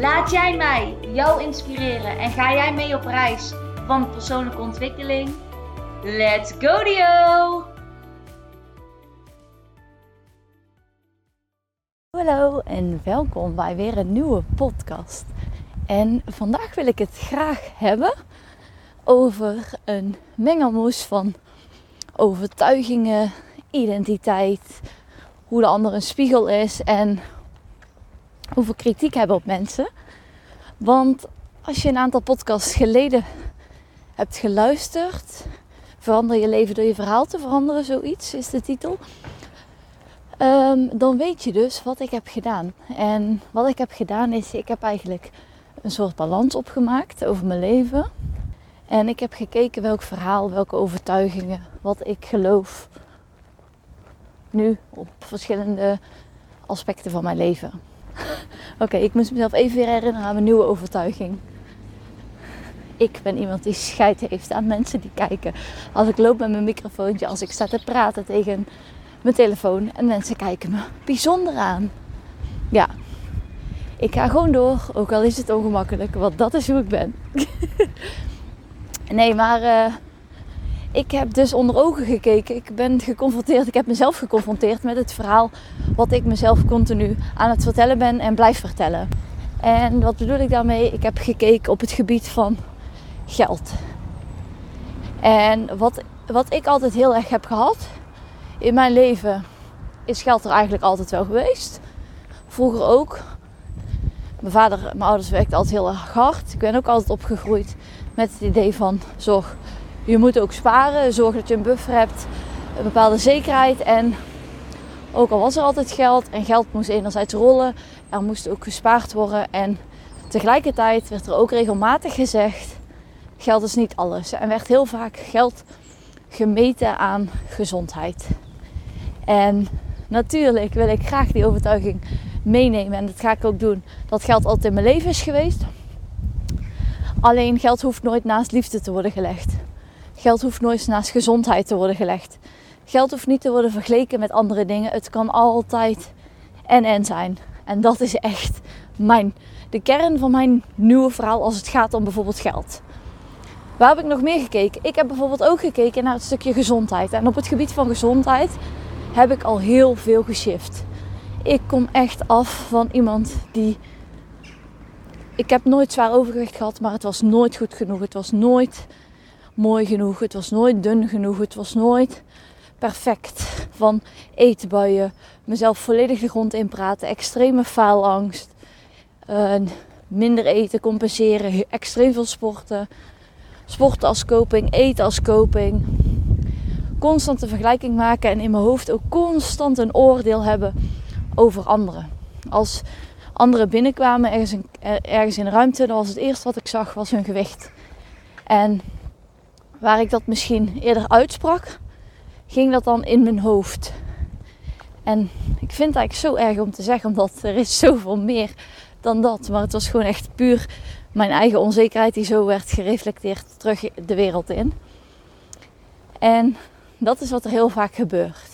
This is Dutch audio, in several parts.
Laat jij mij jou inspireren en ga jij mee op reis van persoonlijke ontwikkeling? Let's go Dio! Hallo en welkom bij weer een nieuwe podcast. En vandaag wil ik het graag hebben over een mengelmoes van overtuigingen, identiteit, hoe de ander een spiegel is en hoeveel kritiek hebben op mensen. Want als je een aantal podcasts geleden hebt geluisterd, verander je leven door je verhaal te veranderen, zoiets is de titel. Ehm, dan weet je dus wat ik heb gedaan. En wat ik heb gedaan is, ik heb eigenlijk een soort balans opgemaakt over mijn leven. En ik heb gekeken welk verhaal, welke overtuigingen, wat ik geloof. Nu op verschillende aspecten van mijn leven. Oké, ik moest mezelf even weer herinneren aan mijn nieuwe overtuiging. Ik ben iemand die scheid heeft aan mensen die kijken. Als ik loop met mijn microfoontje, als ik sta te praten tegen mijn telefoon en mensen kijken me bijzonder aan. Ja, ik ga gewoon door, ook al is het ongemakkelijk, want dat is hoe ik ben. nee, maar uh, ik heb dus onder ogen gekeken. Ik ben geconfronteerd, ik heb mezelf geconfronteerd met het verhaal wat ik mezelf continu aan het vertellen ben en blijf vertellen. En wat bedoel ik daarmee? Ik heb gekeken op het gebied van geld. En wat, wat ik altijd heel erg heb gehad in mijn leven, is geld er eigenlijk altijd wel geweest. Vroeger ook. Mijn vader, mijn ouders werkten altijd heel erg hard. Ik ben ook altijd opgegroeid met het idee van zorg je moet ook sparen. Zorg dat je een buffer hebt. Een bepaalde zekerheid. En ook al was er altijd geld. En geld moest enerzijds rollen. Er moest ook gespaard worden. En tegelijkertijd werd er ook regelmatig gezegd. Geld is niet alles. En werd heel vaak geld gemeten aan gezondheid. En natuurlijk wil ik graag die overtuiging meenemen. En dat ga ik ook doen. Dat geld altijd in mijn leven is geweest. Alleen geld hoeft nooit naast liefde te worden gelegd. Geld hoeft nooit naast gezondheid te worden gelegd. Geld hoeft niet te worden vergeleken met andere dingen. Het kan altijd en en zijn. En dat is echt mijn, de kern van mijn nieuwe verhaal als het gaat om bijvoorbeeld geld. Waar heb ik nog meer gekeken? Ik heb bijvoorbeeld ook gekeken naar het stukje gezondheid. En op het gebied van gezondheid heb ik al heel veel geshift. Ik kom echt af van iemand die. Ik heb nooit zwaar overgewicht gehad, maar het was nooit goed genoeg. Het was nooit mooi genoeg. Het was nooit dun genoeg. Het was nooit perfect. Van eetbuien, mezelf volledig de grond in praten, extreme faalangst, uh, minder eten, compenseren, extreem veel sporten, sporten als coping, eten als coping. Constant een vergelijking maken en in mijn hoofd ook constant een oordeel hebben over anderen. Als anderen binnenkwamen ergens in, ergens in de ruimte, dan was het eerste wat ik zag was hun gewicht. En waar ik dat misschien eerder uitsprak, ging dat dan in mijn hoofd. En ik vind het eigenlijk zo erg om te zeggen, omdat er is zoveel meer dan dat. Maar het was gewoon echt puur mijn eigen onzekerheid die zo werd gereflecteerd terug de wereld in. En dat is wat er heel vaak gebeurt.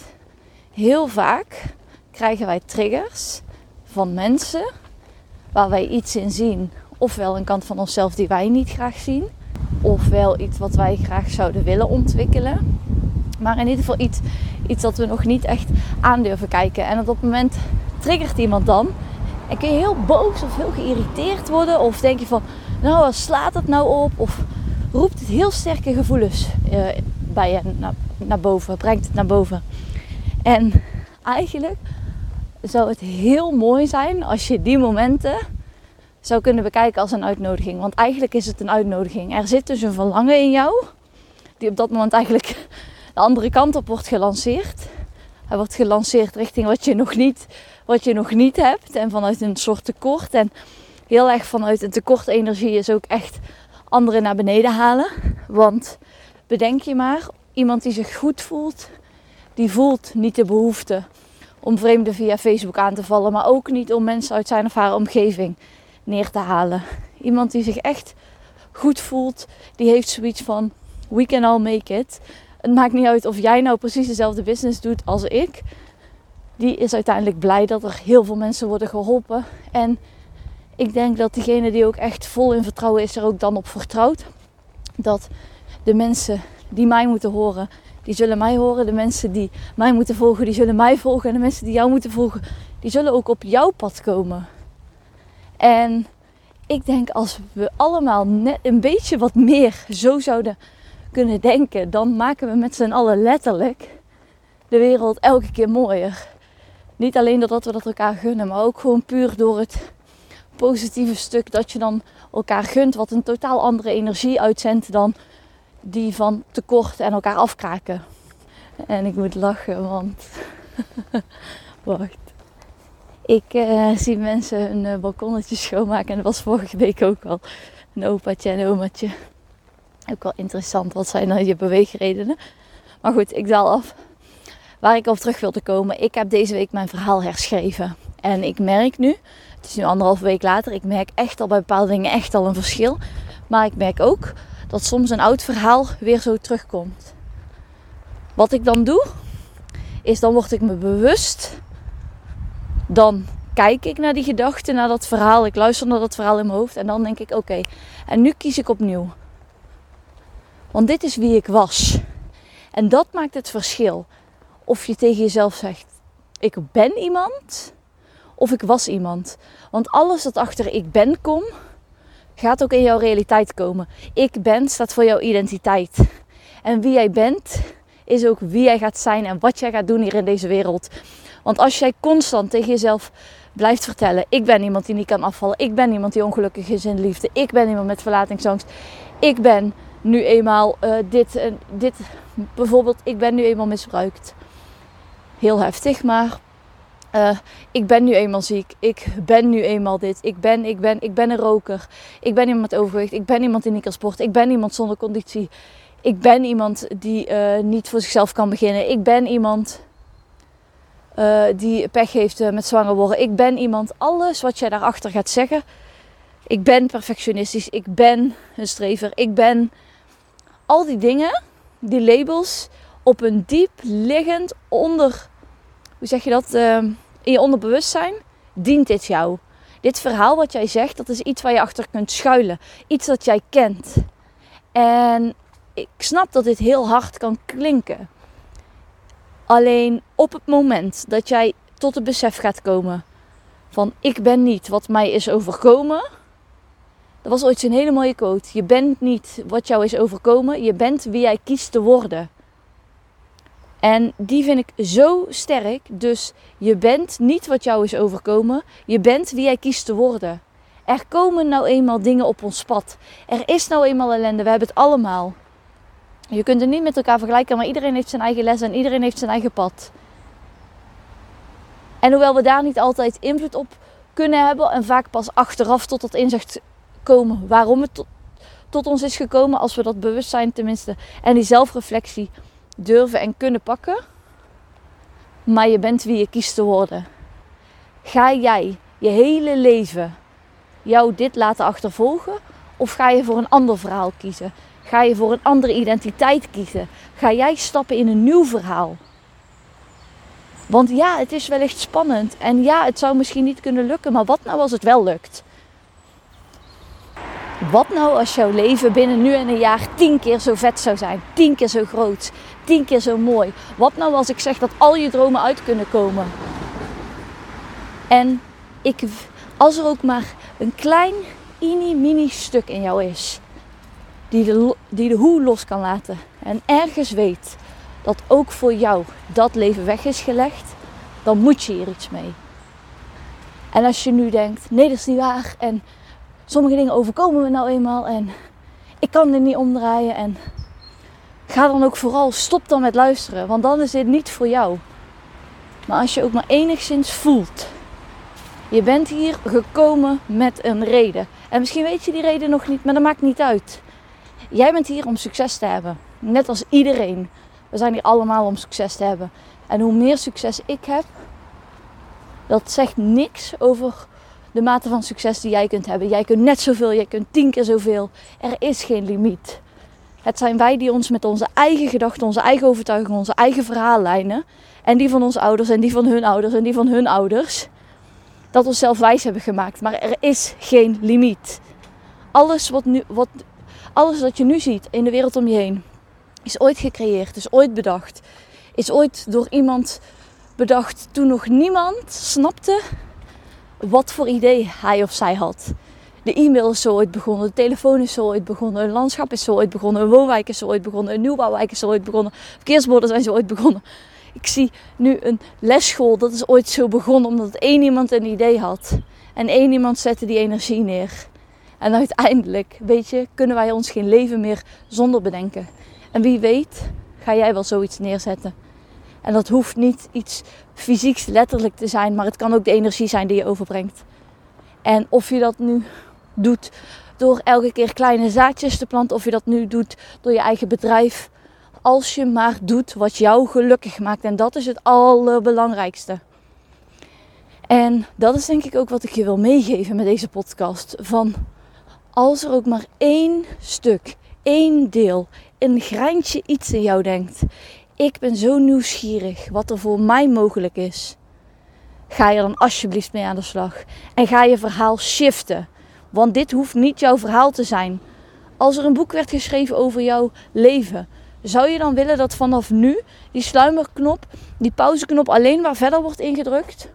Heel vaak krijgen wij triggers van mensen waar wij iets in zien, ofwel een kant van onszelf die wij niet graag zien, ofwel iets wat wij graag zouden willen ontwikkelen. Maar in ieder geval iets, iets dat we nog niet echt aan durven kijken. En op dat moment triggert iemand dan. En kun je heel boos of heel geïrriteerd worden. Of denk je van, nou waar slaat het nou op? Of roept het heel sterke gevoelens uh, bij je naar, naar boven. Brengt het naar boven. En eigenlijk zou het heel mooi zijn als je die momenten zou kunnen bekijken als een uitnodiging. Want eigenlijk is het een uitnodiging. Er zit dus een verlangen in jou, die op dat moment eigenlijk de andere kant op wordt gelanceerd. Hij wordt gelanceerd richting wat je nog niet, wat je nog niet hebt en vanuit een soort tekort. En heel erg vanuit een tekort energie is ook echt anderen naar beneden halen. Want bedenk je maar, iemand die zich goed voelt, die voelt niet de behoefte om vreemden via Facebook aan te vallen, maar ook niet om mensen uit zijn of haar omgeving neer te halen. Iemand die zich echt goed voelt, die heeft zoiets van: we can all make it. Het maakt niet uit of jij nou precies dezelfde business doet als ik. Die is uiteindelijk blij dat er heel veel mensen worden geholpen. En ik denk dat diegene die ook echt vol in vertrouwen is, er ook dan op vertrouwt. Dat de mensen die mij moeten horen, die zullen mij horen. De mensen die mij moeten volgen, die zullen mij volgen. En de mensen die jou moeten volgen, die zullen ook op jouw pad komen. En ik denk als we allemaal net een beetje wat meer zo zouden kunnen denken, dan maken we met z'n allen letterlijk de wereld elke keer mooier. Niet alleen doordat we dat elkaar gunnen, maar ook gewoon puur door het positieve stuk dat je dan elkaar gunt, wat een totaal andere energie uitzendt dan die van tekort en elkaar afkraken. En ik moet lachen, want. Wacht. Ik uh, zie mensen hun uh, balkonnetje schoonmaken. En dat was vorige week ook al. Een opaatje en een omaatje. Ook wel interessant. Wat zijn dan je beweegredenen? Maar goed, ik daal af. Waar ik op terug wilde komen. Ik heb deze week mijn verhaal herschreven. En ik merk nu, het is nu anderhalve week later, ik merk echt al bij bepaalde dingen echt al een verschil. Maar ik merk ook dat soms een oud verhaal weer zo terugkomt. Wat ik dan doe, is dan word ik me bewust. Dan kijk ik naar die gedachten, naar dat verhaal. Ik luister naar dat verhaal in mijn hoofd. En dan denk ik: oké, en nu kies ik opnieuw. Want dit is wie ik was. En dat maakt het verschil. Of je tegen jezelf zegt: ik ben iemand. Of ik was iemand. Want alles dat achter ik ben kom, gaat ook in jouw realiteit komen. Ik ben staat voor jouw identiteit. En wie jij bent, is ook wie jij gaat zijn en wat jij gaat doen hier in deze wereld. Want als jij constant tegen jezelf blijft vertellen: Ik ben iemand die niet kan afvallen. Ik ben iemand die ongelukkig is in liefde. Ik ben iemand met verlatingsangst. Ik ben nu eenmaal uh, dit en dit. Bijvoorbeeld, ik ben nu eenmaal misbruikt. Heel heftig, maar uh, ik ben nu eenmaal ziek. Ik ben nu eenmaal dit. Ik ben, ik ben, ik ben een roker. Ik ben iemand met overgewicht. Ik ben iemand die niet kan sporten. Ik ben iemand zonder conditie. Ik ben iemand die uh, niet voor zichzelf kan beginnen. Ik ben iemand uh, die pech heeft met zwanger worden. Ik ben iemand. Alles wat jij daarachter gaat zeggen. Ik ben perfectionistisch. Ik ben een strever. Ik ben al die dingen, die labels, op een diep liggend onder hoe zeg je dat, uh, in je onderbewustzijn, dient dit jou. Dit verhaal wat jij zegt, dat is iets waar je achter kunt schuilen. Iets dat jij kent. En ik snap dat dit heel hard kan klinken. Alleen op het moment dat jij tot het besef gaat komen van ik ben niet wat mij is overkomen. Dat was ooit een hele mooie quote. Je bent niet wat jou is overkomen, je bent wie jij kiest te worden. En die vind ik zo sterk. Dus je bent niet wat jou is overkomen. Je bent wie jij kiest te worden. Er komen nou eenmaal dingen op ons pad. Er is nou eenmaal ellende. We hebben het allemaal. Je kunt het niet met elkaar vergelijken, maar iedereen heeft zijn eigen les en iedereen heeft zijn eigen pad. En hoewel we daar niet altijd invloed op kunnen hebben en vaak pas achteraf tot dat inzicht komen waarom het tot, tot ons is gekomen, als we dat bewustzijn tenminste en die zelfreflectie durven en kunnen pakken. Maar je bent wie je kiest te worden. Ga jij je hele leven jou dit laten achtervolgen? Of ga je voor een ander verhaal kiezen? Ga je voor een andere identiteit kiezen? Ga jij stappen in een nieuw verhaal? Want ja, het is wellicht spannend. En ja, het zou misschien niet kunnen lukken. Maar wat nou als het wel lukt? Wat nou als jouw leven binnen nu en een jaar tien keer zo vet zou zijn? Tien keer zo groot? tien keer zo mooi. Wat nou als ik zeg dat al je dromen uit kunnen komen? En ik, als er ook maar een klein, mini-mini stuk in jou is, die de, die de hoe los kan laten. En ergens weet dat ook voor jou dat leven weg is gelegd, dan moet je hier iets mee. En als je nu denkt, nee dat is niet waar. En sommige dingen overkomen me nou eenmaal. En ik kan er niet omdraaien. En Ga dan ook vooral, stop dan met luisteren, want dan is dit niet voor jou. Maar als je ook maar enigszins voelt Je bent hier gekomen met een reden. En misschien weet je die reden nog niet, maar dat maakt niet uit. Jij bent hier om succes te hebben. Net als iedereen. We zijn hier allemaal om succes te hebben. En hoe meer succes ik heb, dat zegt niks over de mate van succes die jij kunt hebben. Jij kunt net zoveel, jij kunt tien keer zoveel. Er is geen limiet. Het zijn wij die ons met onze eigen gedachten, onze eigen overtuigingen, onze eigen verhaallijnen en die van onze ouders en die van hun ouders en die van hun ouders, dat ons zelf wijs hebben gemaakt. Maar er is geen limiet. Alles wat, nu, wat, alles wat je nu ziet in de wereld om je heen is ooit gecreëerd, is ooit bedacht, is ooit door iemand bedacht toen nog niemand snapte wat voor idee hij of zij had. De e-mail is zo ooit begonnen, de telefoon is zo ooit begonnen, een landschap is zo ooit begonnen, een woonwijk is zo ooit begonnen, een nieuwbouwwijk is zo ooit begonnen, verkeersborden zijn zo ooit begonnen. Ik zie nu een lesschool, dat is ooit zo begonnen omdat één iemand een idee had. En één iemand zette die energie neer. En uiteindelijk, weet je, kunnen wij ons geen leven meer zonder bedenken. En wie weet, ga jij wel zoiets neerzetten. En dat hoeft niet iets fysieks letterlijk te zijn, maar het kan ook de energie zijn die je overbrengt. En of je dat nu doet door elke keer kleine zaadjes te planten, of je dat nu doet door je eigen bedrijf. Als je maar doet wat jou gelukkig maakt. En dat is het allerbelangrijkste. En dat is denk ik ook wat ik je wil meegeven met deze podcast. Van als er ook maar één stuk, één deel, een greintje iets in jou denkt. Ik ben zo nieuwsgierig wat er voor mij mogelijk is. Ga je dan alsjeblieft mee aan de slag. En ga je verhaal shiften. Want dit hoeft niet jouw verhaal te zijn. Als er een boek werd geschreven over jouw leven, zou je dan willen dat vanaf nu die sluimerknop, die pauzeknop alleen maar verder wordt ingedrukt?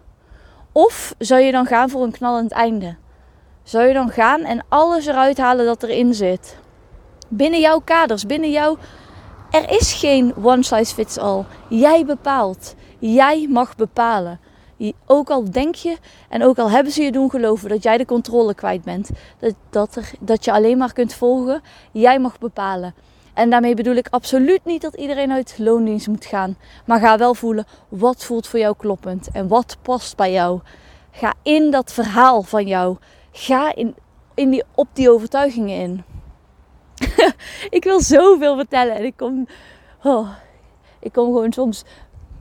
Of zou je dan gaan voor een knallend einde? Zou je dan gaan en alles eruit halen dat erin zit? Binnen jouw kaders, binnen jouw. Er is geen one size fits all. Jij bepaalt. Jij mag bepalen. Ook al denk je en ook al hebben ze je doen geloven dat jij de controle kwijt bent, dat, dat, dat je alleen maar kunt volgen, jij mag bepalen. En daarmee bedoel ik absoluut niet dat iedereen uit loondienst moet gaan. Maar ga wel voelen wat voelt voor jou kloppend en wat past bij jou. Ga in dat verhaal van jou. Ga in, in die, op die overtuigingen in. ik wil zoveel vertellen en ik kom, oh, ik kom gewoon soms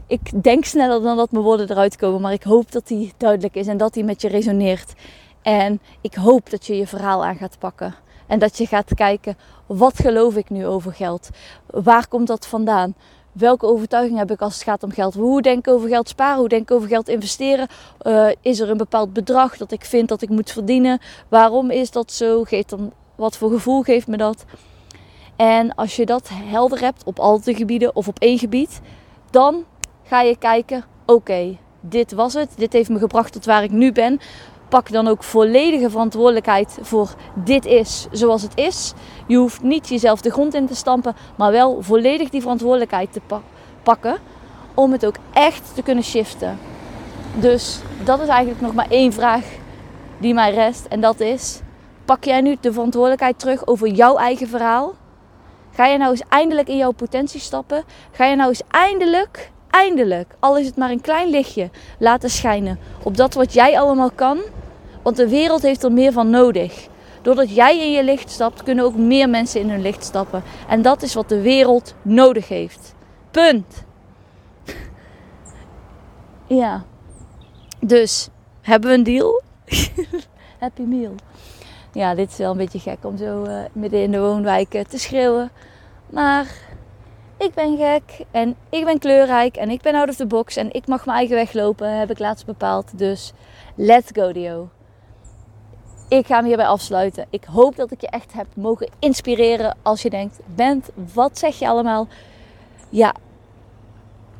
ik denk sneller dan dat mijn woorden eruit komen. Maar ik hoop dat die duidelijk is en dat die met je resoneert. En ik hoop dat je je verhaal aan gaat pakken. En dat je gaat kijken, wat geloof ik nu over geld? Waar komt dat vandaan? Welke overtuiging heb ik als het gaat om geld? Hoe denk ik over geld sparen? Hoe denk ik over geld investeren? Uh, is er een bepaald bedrag dat ik vind dat ik moet verdienen? Waarom is dat zo? Geeft dan, wat voor gevoel geeft me dat? En als je dat helder hebt op al de gebieden of op één gebied, dan ga je kijken: oké, dit was het. Dit heeft me gebracht tot waar ik nu ben. Pak dan ook volledige verantwoordelijkheid voor dit is zoals het is. Je hoeft niet jezelf de grond in te stampen, maar wel volledig die verantwoordelijkheid te pakken om het ook echt te kunnen shiften. Dus dat is eigenlijk nog maar één vraag die mij rest. En dat is: pak jij nu de verantwoordelijkheid terug over jouw eigen verhaal? Ga je nou eens eindelijk in jouw potentie stappen? Ga je nou eens eindelijk eindelijk, al is het maar een klein lichtje, laten schijnen op dat wat jij allemaal kan. Want de wereld heeft er meer van nodig. Doordat jij in je licht stapt, kunnen ook meer mensen in hun licht stappen. En dat is wat de wereld nodig heeft. Punt. ja. Dus, hebben we een deal? Happy meal. Ja, dit is wel een beetje gek om zo uh, midden in de woonwijken te schreeuwen. Maar ik ben gek en ik ben kleurrijk en ik ben out of the box en ik mag mijn eigen weg lopen, heb ik laatst bepaald. Dus let's go Dio. Ik ga hem hierbij afsluiten. Ik hoop dat ik je echt heb mogen inspireren als je denkt, Bent, wat zeg je allemaal? Ja,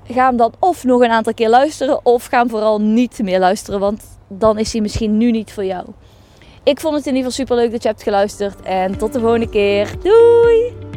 ga hem dan of nog een aantal keer luisteren of ga hem vooral niet meer luisteren, want dan is hij misschien nu niet voor jou. Ik vond het in ieder geval super leuk dat je hebt geluisterd en tot de volgende keer. Doei!